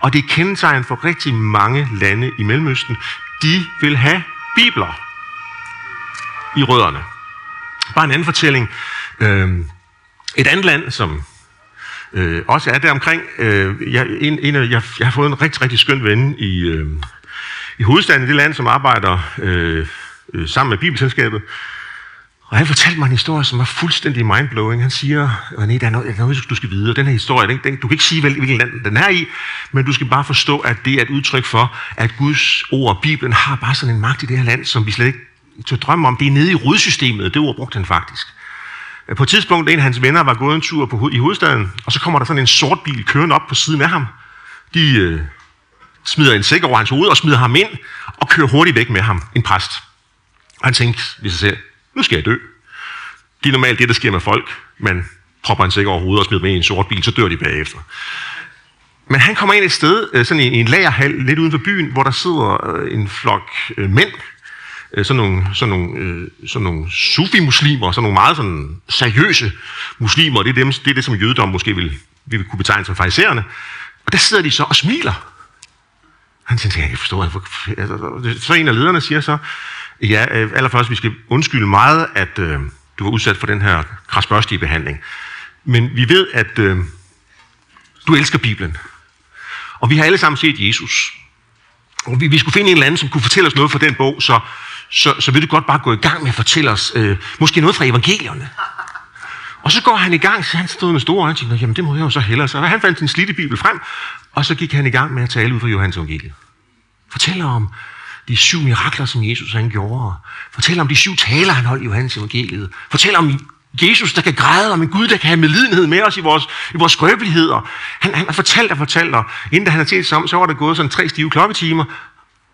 Og det er kendetegn for rigtig mange lande i Mellemøsten. De vil have bibler i rødderne. Bare en anden fortælling. Øhm, et andet land, som øh, også er der omkring. Øh, jeg, en, en, jeg, jeg har fået en rigtig, rigtig skøn ven i, øh, i hovedstaden i det land, som arbejder øh, øh, sammen med Bibelselskabet. Og han fortalte mig en historie, som var fuldstændig mindblowing. Han siger, René, der er noget, der er noget du skal vide. Og den her historie, den, den, du kan ikke sige, hvilket land den er i, men du skal bare forstå, at det er et udtryk for, at Guds ord, og Bibelen, har bare sådan en magt i det her land, som vi slet ikke tør drømme om. Det er nede i rodsystemet. Det ord brugte han faktisk. På et tidspunkt, en af hans venner var gået en tur på, i hovedstaden, og så kommer der sådan en sort bil kørende op på siden af ham. De øh, smider en sæk over hans hoved og smider ham ind og kører hurtigt væk med ham, en præst. Og han tænkte ved sig selv, nu skal jeg dø. Det er normalt det, der sker med folk. Man propper en sæk over hovedet og smider med i en sort bil, så dør de bagefter. Men han kommer ind et sted, øh, sådan i en lagerhal lidt uden for byen, hvor der sidder øh, en flok øh, mænd, sådan nogle, sådan nogle, sådan nogle sufi-muslimer, sådan nogle meget sådan seriøse muslimer, det er, dem, det er det, som jødedom måske vil, vil kunne betegne som fariserende. Og der sidder de så og smiler. Han tænkte, jeg kan forstå, at altså, så en af lederne siger så, ja, øh, allerførst, vi skal undskylde meget, at øh, du var udsat for den her krasbørstige behandling. Men vi ved, at øh, du elsker Bibelen. Og vi har alle sammen set Jesus. Og vi, vi skulle finde en eller anden, som kunne fortælle os noget fra den bog, så, så, så vil du godt bare gå i gang med at fortælle os øh, måske noget fra evangelierne. Og så går han i gang, så han stod med store øjne og tænker, jamen det må jeg jo så hellere. Så han fandt sin slidte bibel frem, og så gik han i gang med at tale ud fra Johannes evangeliet. Fortæller om de syv mirakler, som Jesus han gjorde. Fortæller om de syv taler, han holdt i Johannes evangeliet. Fortæller om Jesus, der kan græde, om en Gud, der kan have medlidenhed med os i vores, i vores skrøbeligheder. Han, han har fortalt og fortalt, og inden da han har talt sammen, så var der gået sådan tre stive klokketimer,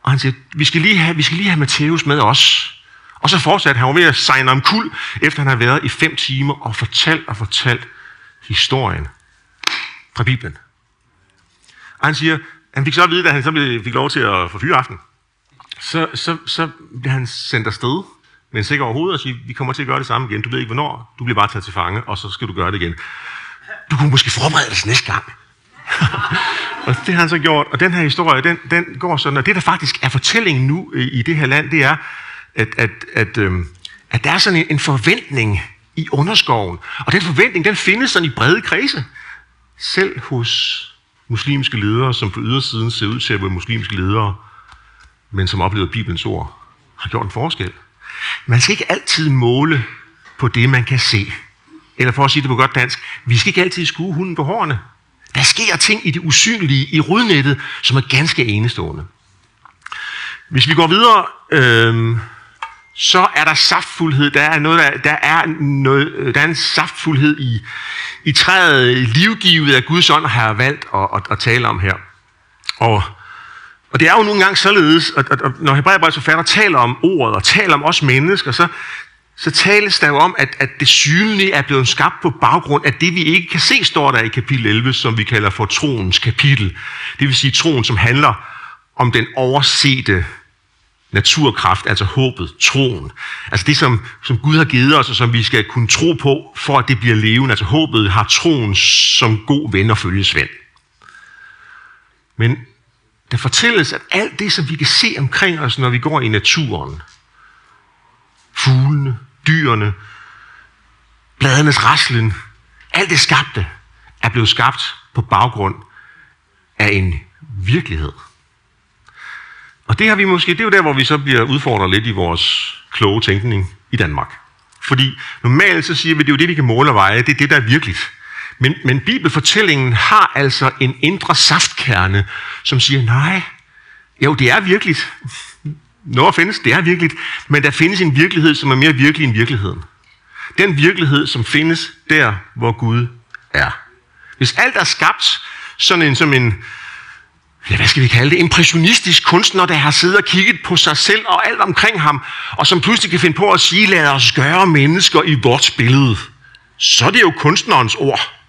og han siger, vi skal lige have, vi skal lige have Matthæus med os. Og så fortsatte han var ved at signe om kul, efter han har været i fem timer og fortalt og fortalt historien fra Bibelen. Og han siger, han fik så at vide, da han så fik lov til at få fyreaften, så, så, så bliver han sendt afsted med en sikker overhovedet og siger, vi kommer til at gøre det samme igen. Du ved ikke hvornår, du bliver bare taget til fange, og så skal du gøre det igen. Du kunne måske forberede dig næste gang. og det har han så gjort. Og den her historie, den, den går sådan, og det der faktisk er fortællingen nu i, i det her land, det er, at, at, at, øhm, at der er sådan en, en forventning i underskoven. Og den forventning, den findes sådan i brede kredse. Selv hos muslimske ledere, som på ydersiden ser ud til at være muslimske ledere, men som oplever Bibelens ord, har gjort en forskel. Man skal ikke altid måle på det, man kan se. Eller for at sige det på godt dansk, vi skal ikke altid skue hunden på hårene. Der sker ting i det usynlige, i rodnettet, som er ganske enestående. Hvis vi går videre, øh, så er der saftfuldhed. Der er, noget, der, er, noget, der er en saftfuldhed i, i træet, livgivet af Guds ånd, har jeg valgt at, at, at tale om her. Og, og det er jo nogle gange således, at, at, at når Hebræerbrevets forfatter taler om ordet og taler om os mennesker, så, så tales der jo om, at, at det synlige er blevet skabt på baggrund af det, vi ikke kan se, står der i kapitel 11, som vi kalder for troens kapitel. Det vil sige troen, som handler om den oversete naturkraft, altså håbet, troen. Altså det, som, som Gud har givet os, og som vi skal kunne tro på, for at det bliver levende. Altså håbet har troen som god ven og følgesvend. Men der fortælles, at alt det, som vi kan se omkring os, når vi går i naturen, fuglene, dyrene, bladernes raslen, alt det skabte, er blevet skabt på baggrund af en virkelighed. Og det har vi måske, det er jo der, hvor vi så bliver udfordret lidt i vores kloge tænkning i Danmark. Fordi normalt så siger vi, at det er jo det, vi kan måle og veje, det er det, der er virkeligt. Men, men bibelfortællingen har altså en indre saftkerne, som siger, nej, jo, det er virkeligt. Noget findes, det er virkeligt, men der findes en virkelighed, som er mere virkelig end virkeligheden. Den virkelighed, som findes der, hvor Gud er. Hvis alt er skabt sådan en, som en, ja, hvad skal vi kalde det, impressionistisk kunstner, der har siddet og kigget på sig selv og alt omkring ham, og som pludselig kan finde på at sige, lad os gøre mennesker i vores billede, så er det jo kunstnerens ord.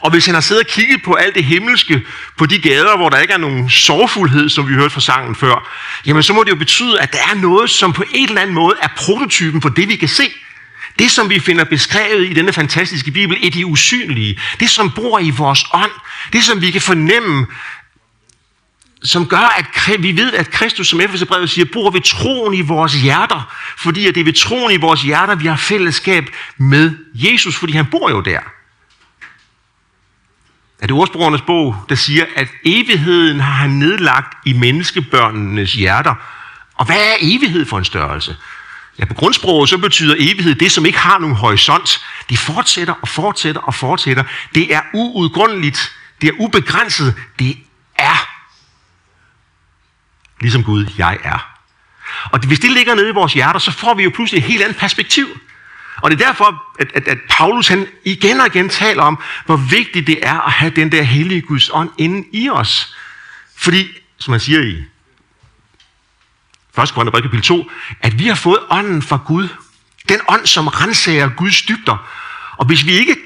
Og hvis han har siddet og kigget på alt det himmelske, på de gader, hvor der ikke er nogen sorgfuldhed, som vi hørte fra sangen før, jamen så må det jo betyde, at der er noget, som på en eller anden måde er prototypen for det, vi kan se. Det, som vi finder beskrevet i denne fantastiske bibel, er det usynlige. Det, som bor i vores ånd. Det, som vi kan fornemme, som gør, at vi ved, at Kristus, som Efeserbrevet siger, bor ved troen i vores hjerter. Fordi at det er ved troen i vores hjerter, vi har fællesskab med Jesus, fordi han bor jo der er det ordsprogernes bog, der siger, at evigheden har han nedlagt i menneskebørnenes hjerter. Og hvad er evighed for en størrelse? Ja, på grundsproget så betyder evighed det, som ikke har nogen horisont. Det fortsætter og fortsætter og fortsætter. Det er uudgrundeligt. Det er ubegrænset. Det er ligesom Gud, jeg er. Og hvis det ligger nede i vores hjerter, så får vi jo pludselig et helt andet perspektiv. Og det er derfor, at, at, at Paulus han igen og igen taler om, hvor vigtigt det er at have den der hellige Guds ånd inde i os. Fordi, som man siger i 1. Korintherbrev kapitel 2, at vi har fået ånden fra Gud. Den ånd, som renser Guds dybder. Og hvis vi ikke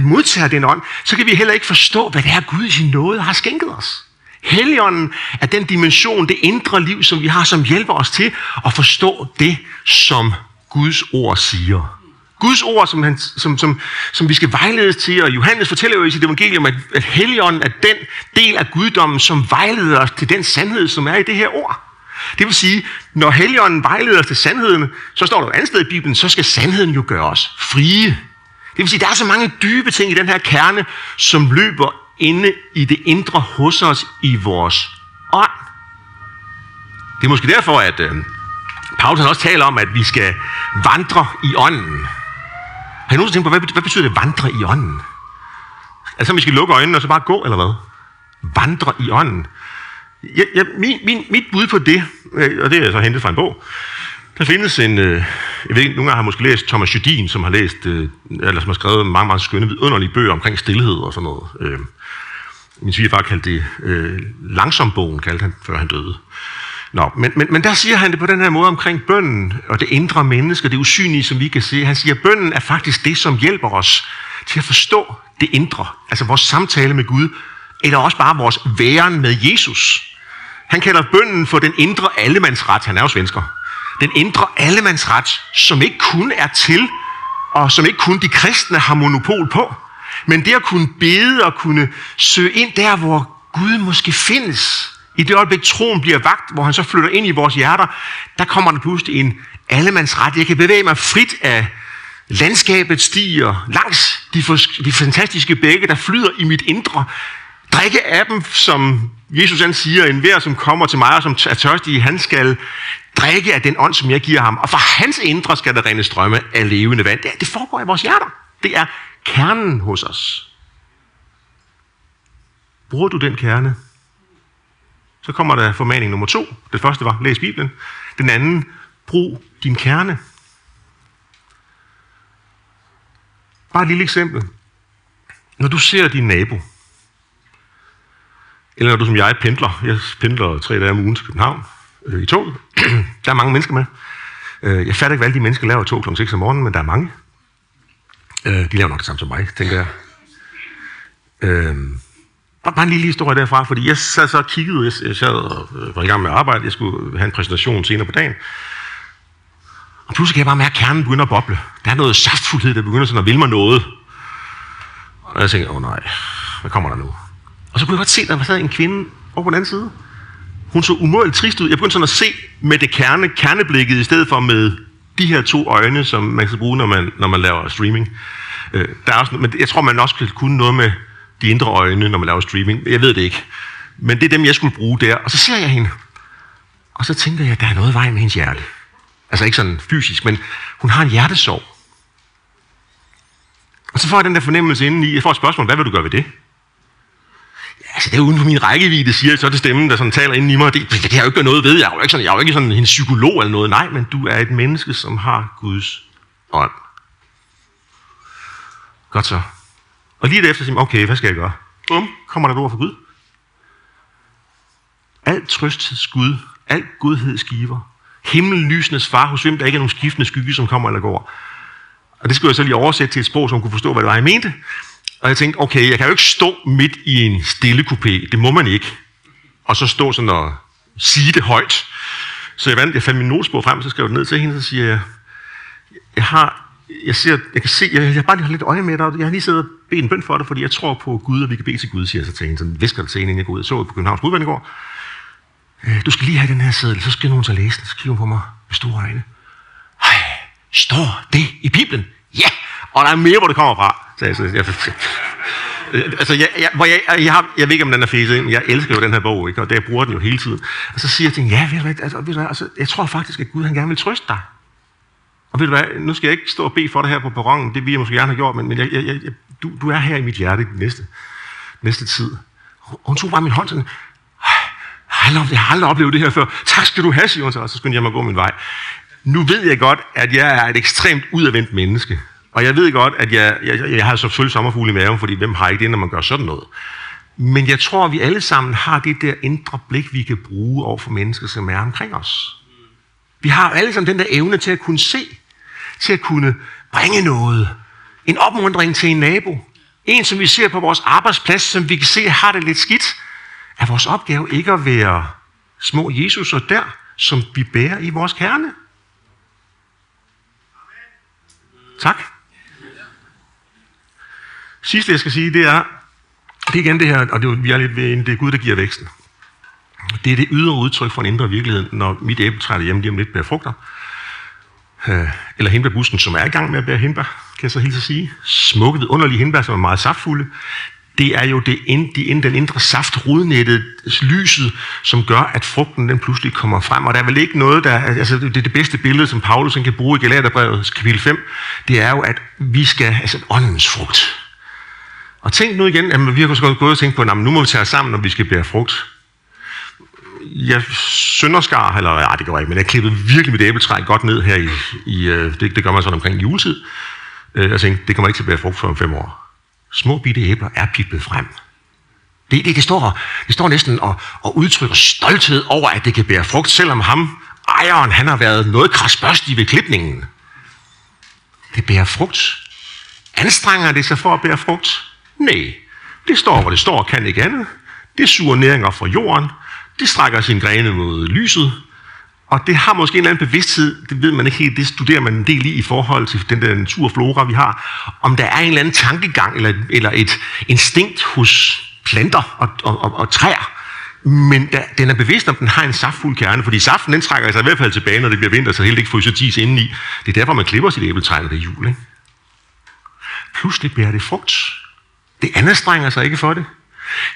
modtager den ånd, så kan vi heller ikke forstå, hvad det er, Gud i sin nåde har skænket os. Helligånden er den dimension, det indre liv, som vi har, som hjælper os til at forstå det, som Guds ord siger. Guds ord, som, han, som, som, som vi skal vejledes til, og Johannes fortæller jo i sit evangelium, at, at Helligånden er den del af guddommen, som vejleder os til den sandhed, som er i det her ord. Det vil sige, når Helligånden vejleder os til sandheden, så står der et andet sted i Bibelen, så skal sandheden jo gøre os frie. Det vil sige, der er så mange dybe ting i den her kerne, som løber inde i det indre hos os i vores ånd. Det er måske derfor, at øh, Paulus også taler om, at vi skal vandre i ånden. Har I nogensinde tænkt på, hvad, hvad betyder det vandre i ånden? Altså, vi skal lukke øjnene og så bare gå, eller hvad? Vandre i ånden. Ja, ja, min, min, mit bud på det, øh, og det er så hentet fra en bog, der findes en, øh, jeg ved ikke, nogle gange har måske læst Thomas Judin, som har læst, øh, eller som har skrevet mange, mange skønne, vidunderlige bøger omkring stillhed og sådan noget. Øh, min svigerfar kaldte det øh, langsombogen, kaldte han, før han døde. Nå, men, men, men der siger han det på den her måde omkring bønden og det indre menneske, det usynlige, som vi kan se. Han siger, at bønden er faktisk det, som hjælper os til at forstå det indre. Altså vores samtale med Gud, eller også bare vores væren med Jesus. Han kalder bønden for den indre allemandsret. Han er jo svensker. Den indre allemandsret, som ikke kun er til, og som ikke kun de kristne har monopol på. Men det at kunne bede og kunne søge ind der, hvor Gud måske findes i det øjeblik, troen bliver vagt, hvor han så flytter ind i vores hjerter, der kommer der pludselig en allemandsret. Jeg kan bevæge mig frit af landskabet stiger langs de, de fantastiske bække, der flyder i mit indre. Drikke af dem, som Jesus han siger, en hver, som kommer til mig og som er tørstig, han skal drikke af den ånd, som jeg giver ham. Og fra hans indre skal der rene strømme af levende vand. Det, det foregår i vores hjerter. Det er kernen hos os. Bruger du den kerne? Så kommer der formaning nummer to. Det første var, læs Bibelen. Den anden, brug din kerne. Bare et lille eksempel. Når du ser din nabo, eller når du som jeg pendler, jeg pendler tre dage om ugen til København øh, i toget, der er mange mennesker med, Øh, jeg fatter ikke, hvad alle de mennesker laver to kl. 6 om morgenen, men der er mange. Øh, de laver nok det samme som mig, tænker jeg. Øh, bare en lille historie derfra, fordi jeg sad så og kiggede, jeg, jeg sad og øh, var i gang med at arbejde, jeg skulle have en præsentation senere på dagen, og pludselig kan jeg bare mærke, at kernen begynder at boble. Der er noget saftfuldhed, der begynder sådan at ville mig noget. Og jeg tænker, åh oh, nej, hvad kommer der nu? Og så kunne jeg godt se, at der sad en kvinde over på den anden side. Hun så umådeligt trist ud. Jeg begyndte sådan at se med det kerne, kerneblikket, i stedet for med de her to øjne, som man skal bruge, når man, når man laver streaming. Øh, der er også, men jeg tror, man også kan kunne noget med de indre øjne, når man laver streaming. Jeg ved det ikke. Men det er dem, jeg skulle bruge der. Og så ser jeg hende. Og så tænker jeg, at der er noget i vejen med hendes hjerte. Altså ikke sådan fysisk, men hun har en hjertesorg. Og så får jeg den der fornemmelse indeni. Jeg får et spørgsmål, hvad vil du gøre ved det? Altså det er uden for min rækkevidde, siger jeg så til det stemmen, der sådan taler ind i mig. Det, det har jo ikke noget ved. Jeg er jo ikke sådan, jeg er jo ikke sådan en psykolog eller noget. Nej, men du er et menneske, som har Guds ånd. Godt så. Og lige derefter siger okay, hvad skal jeg gøre? Bum, kommer der et ord fra Gud. Alt trøstheds Gud, alt godheds giver. Himlen far, hos hvem der ikke er nogen skiftende skygge, som kommer eller går. Og det skulle jeg så lige oversætte til et sprog, som kunne forstå, hvad det var, jeg mente. Og jeg tænkte, okay, jeg kan jo ikke stå midt i en stille kupé. Det må man ikke. Og så stå sådan og sige det højt. Så jeg, vandt, jeg fandt min notesbog frem, så skrev jeg ned til hende, så siger jeg, jeg har, jeg, ser, jeg kan se, jeg, jeg bare lige har lidt øje med dig, jeg har lige siddet og bedt en bøn for dig, fordi jeg tror på Gud, og vi kan bede til Gud, siger jeg så til hende. Så visker det til hende, inden jeg går ud. Jeg så på Københavns Gudvand i går. Øh, du skal lige have den her seddel, så skal nogen så læse den. Så kigger hun på mig med store øjne. Hej, står det i Bibelen? Ja, og der er mere, hvor det kommer fra. Så jeg, så jeg, altså, jeg, jeg, jeg, jeg, jeg, har, jeg ved ikke, om den er fæset men jeg elsker jo den her bog, ikke? og det, jeg bruger den jo hele tiden. Og så siger jeg til hende, ja, ved du hvad, altså, ved du hvad, altså, jeg tror faktisk, at Gud han gerne vil trøste dig. Og ved du hvad, nu skal jeg ikke stå og bede for dig her på perronen, det vil jeg måske gerne have gjort, men, men jeg, jeg, jeg, du, du er her i mit hjerte den næste, næste tid. Hun tog bare min hånd sådan, jeg har aldrig oplevet det her før. Tak skal du have, siger hun så, og så skulle jeg mig gå min vej. Nu ved jeg godt, at jeg er et ekstremt udadvendt menneske. Og jeg ved godt, at jeg, jeg, jeg har selvfølgelig sommerfugle i maven, fordi hvem har ikke det, når man gør sådan noget? Men jeg tror, at vi alle sammen har det der indre blik, vi kan bruge over for mennesker, som er omkring os. Vi har alle sammen den der evne til at kunne se, til at kunne bringe noget. En opmundring til en nabo. En, som vi ser på vores arbejdsplads, som vi kan se har det lidt skidt. Er vores opgave ikke at være små Jesus og der, som vi bærer i vores kerne? Tak. Sidste, jeg skal sige, det er, det er igen det her, og det er, vi er lidt ved, det er Gud, der giver væksten. Det er det ydre udtryk for en indre virkelighed, når mit æbletræ hjemme lige om lidt bærer frugter. Øh, eller hindbærbusken, som er i gang med at bære hindbær, kan jeg så hilse at sige. Smukke, underlige hindbær, som er meget saftfulde. Det er jo det ind, de, ind, den indre saft, rodnettet, lyset, som gør, at frugten den pludselig kommer frem. Og der er vel ikke noget, der... Altså, det, det bedste billede, som Paulus kan bruge i Galaterbrevet, kapitel 5, det er jo, at vi skal... Altså, åndens frugt og tænk nu igen, at vi har gået og tænkt på, at nu må vi tage os sammen, når vi skal bære frugt. Jeg sønderskar, eller ja, det gør jeg ikke, men jeg klippede virkelig mit æbletræ godt ned her i, i øh, det, det gør man sådan omkring juletid. Øh, jeg tænkte, det kommer ikke til at bære frugt for om fem år. Små bitte æbler er piplet frem. Det, det, det, står, det står næsten og, og udtrykker stolthed over, at det kan bære frugt, selvom ham, ejeren, han har været noget krasbørstig ved klipningen. Det bærer frugt. Anstrenger det sig for at bære frugt? Nej, det står, hvor det står, kan ikke andet. Det suger næringer fra jorden. Det strækker sin grene mod lyset. Og det har måske en eller anden bevidsthed, det ved man ikke helt, det studerer man en del i i forhold til den der naturflora, vi har, om der er en eller anden tankegang eller, eller et instinkt hos planter og, og, og, og træer, men der, den er bevidst om, den har en saftfuld kerne, fordi saften den trækker sig i hvert fald tilbage, når det bliver vinter, så helt ikke fryser tis indeni. Det er derfor, man klipper sit æbletræ, når det er jul. Ikke? Pludselig bærer det frugt. Det anstrenger sig ikke for det.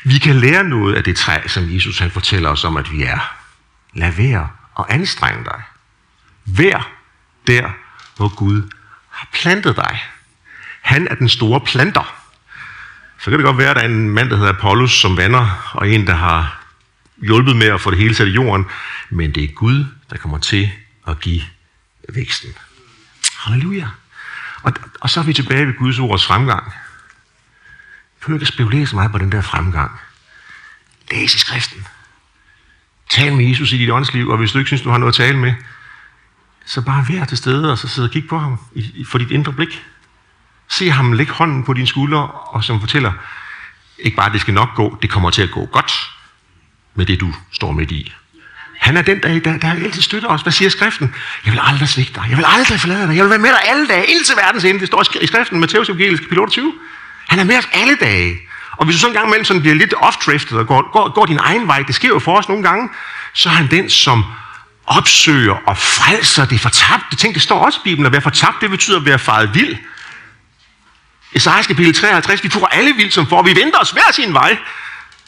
Vi kan lære noget af det træ, som Jesus han fortæller os om, at vi er. Lad være og anstrenge dig. Vær der, hvor Gud har plantet dig. Han er den store planter. Så kan det godt være, at der er en mand, der hedder Apollos, som vander, og en, der har hjulpet med at få det hele sat i jorden. Men det er Gud, der kommer til at give væksten. Halleluja. Og, og så er vi tilbage ved Guds ords fremgang Prøv ikke spekulere så meget på den der fremgang. Læs i skriften. Tal med Jesus i dit åndsliv, og hvis du ikke synes, du har noget at tale med, så bare vær til stede, og så sidde og kigge på ham i, for dit indre blik. Se ham lægge hånden på dine skuldre, og som fortæller, ikke bare, at det skal nok gå, det kommer til at gå godt med det, du står midt i. Han er den, der, der, der altid støtter os. Hvad siger skriften? Jeg vil aldrig svigte dig. Jeg vil aldrig forlade dig. Jeg vil være med dig alle dage, indtil verdens ende. Det står i skriften, Matthæus evangelisk, kapitel 28. Han er med os alle dage. Og hvis du så en gang imellem sådan bliver lidt off-driftet og går, går, går din egen vej, det sker jo for os nogle gange, så er han den, som opsøger og frelser det fortabte. Tænk, det står også i Bibelen, at være fortabt, det betyder at være faret vild. Esajas kapitel 53, vi tog alle vildt som for, vi venter os hver sin vej.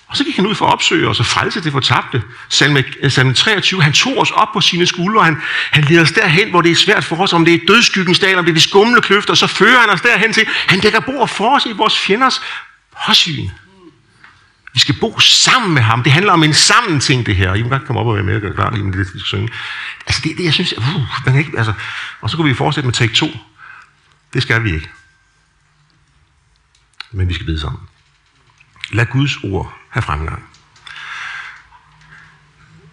Og så gik han ud for at opsøge os og frelse det fortabte. Salme, øh, salme 23, han tog os op på sine skuldre, han, han leder os derhen, hvor det er svært for os, om det er dødskyggens dal, om det er de skumle kløfter, så fører han os derhen til, han dækker bord for os i vores fjenders påsyn. Vi skal bo sammen med ham. Det handler om en sammen ting, det her. I må godt komme op og være med og gøre klart, lige med det, vi skal synge. Altså, det, det jeg synes, uh, man kan ikke, altså, og så kunne vi fortsætte med take 2. Det skal vi ikke. Men vi skal bede sammen. Lad Guds ord have fremgang.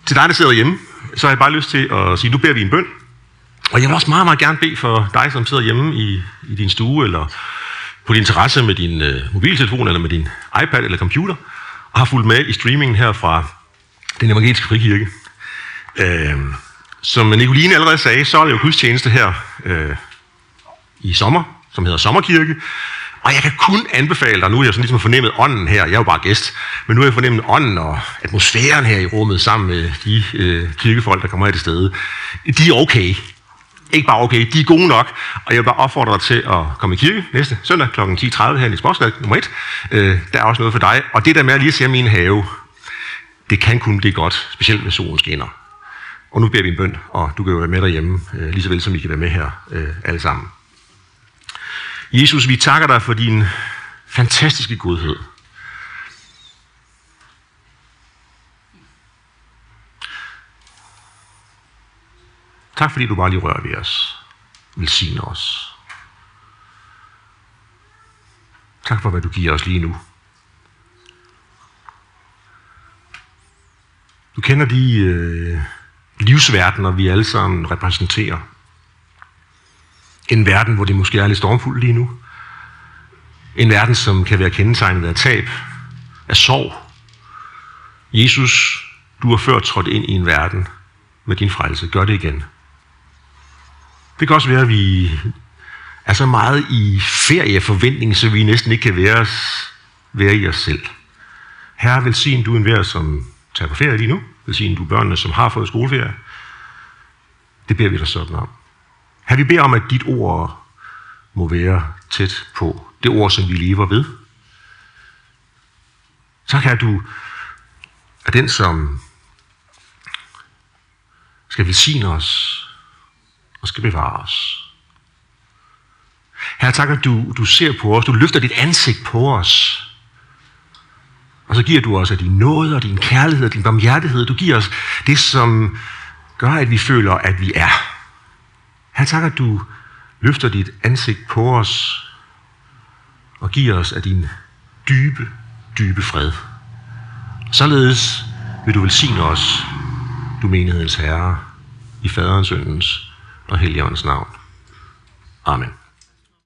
Til dig, der sidder hjemme, så har jeg bare lyst til at sige, nu beder vi en bøn. Og jeg vil også meget, meget gerne bede for dig, som sidder hjemme i, i din stue, eller på din interesse med din øh, mobiltelefon, eller med din iPad eller computer, og har fulgt med i streamingen her fra den evangeliske frikirke. Øh, som Nicoline allerede sagde, så er det jo gudstjeneste her øh, i sommer, som hedder Sommerkirke. Og jeg kan kun anbefale dig, nu er jeg sådan ligesom fornemmet ånden her, jeg er jo bare gæst, men nu er jeg fornemmet ånden og atmosfæren her i rummet sammen med de øh, kirkefolk, der kommer her til stede. De er okay. Ikke bare okay, de er gode nok. Og jeg vil bare opfordre dig til at komme i kirke næste søndag kl. 10.30 her i Sportsvalg nummer 1. Øh, der er også noget for dig. Og det der med at lige se min have, det kan kun blive godt, specielt med solen skinner. Og nu beder vi en bøn, og du kan jo være med derhjemme, øh, lige så vel som I kan være med her øh, alle sammen. Jesus, vi takker dig for din fantastiske godhed. Tak fordi du bare lige rører ved os. Velsigne os. Tak for, hvad du giver os lige nu. Du kender de øh, livsverdener, vi alle sammen repræsenterer. En verden, hvor det måske er lidt stormfuldt lige nu. En verden, som kan være kendetegnet af tab, af sorg. Jesus, du har før trådt ind i en verden med din frelse. Gør det igen. Det kan også være, at vi er så meget i ferieforventning, så vi næsten ikke kan være, os, være i os selv. Herre, velsign du en som tager på ferie lige nu. Velsign du børnene, som har fået skoleferie. Det beder vi dig sådan om. Her vi beder om, at dit ord må være tæt på det ord, som vi lever ved. Så kan du er den, som skal velsigne os og skal bevare os. Herre, tak, at du, du ser på os, du løfter dit ansigt på os. Og så giver du os af din nåde og din kærlighed og din barmhjertighed. Du giver os det, som gør, at vi føler, at vi er. Herre, tak, at du løfter dit ansigt på os og giver os af din dybe, dybe fred. Således vil du velsigne os, du menighedens herre, i faderens, søndens og helligåndens navn. Amen.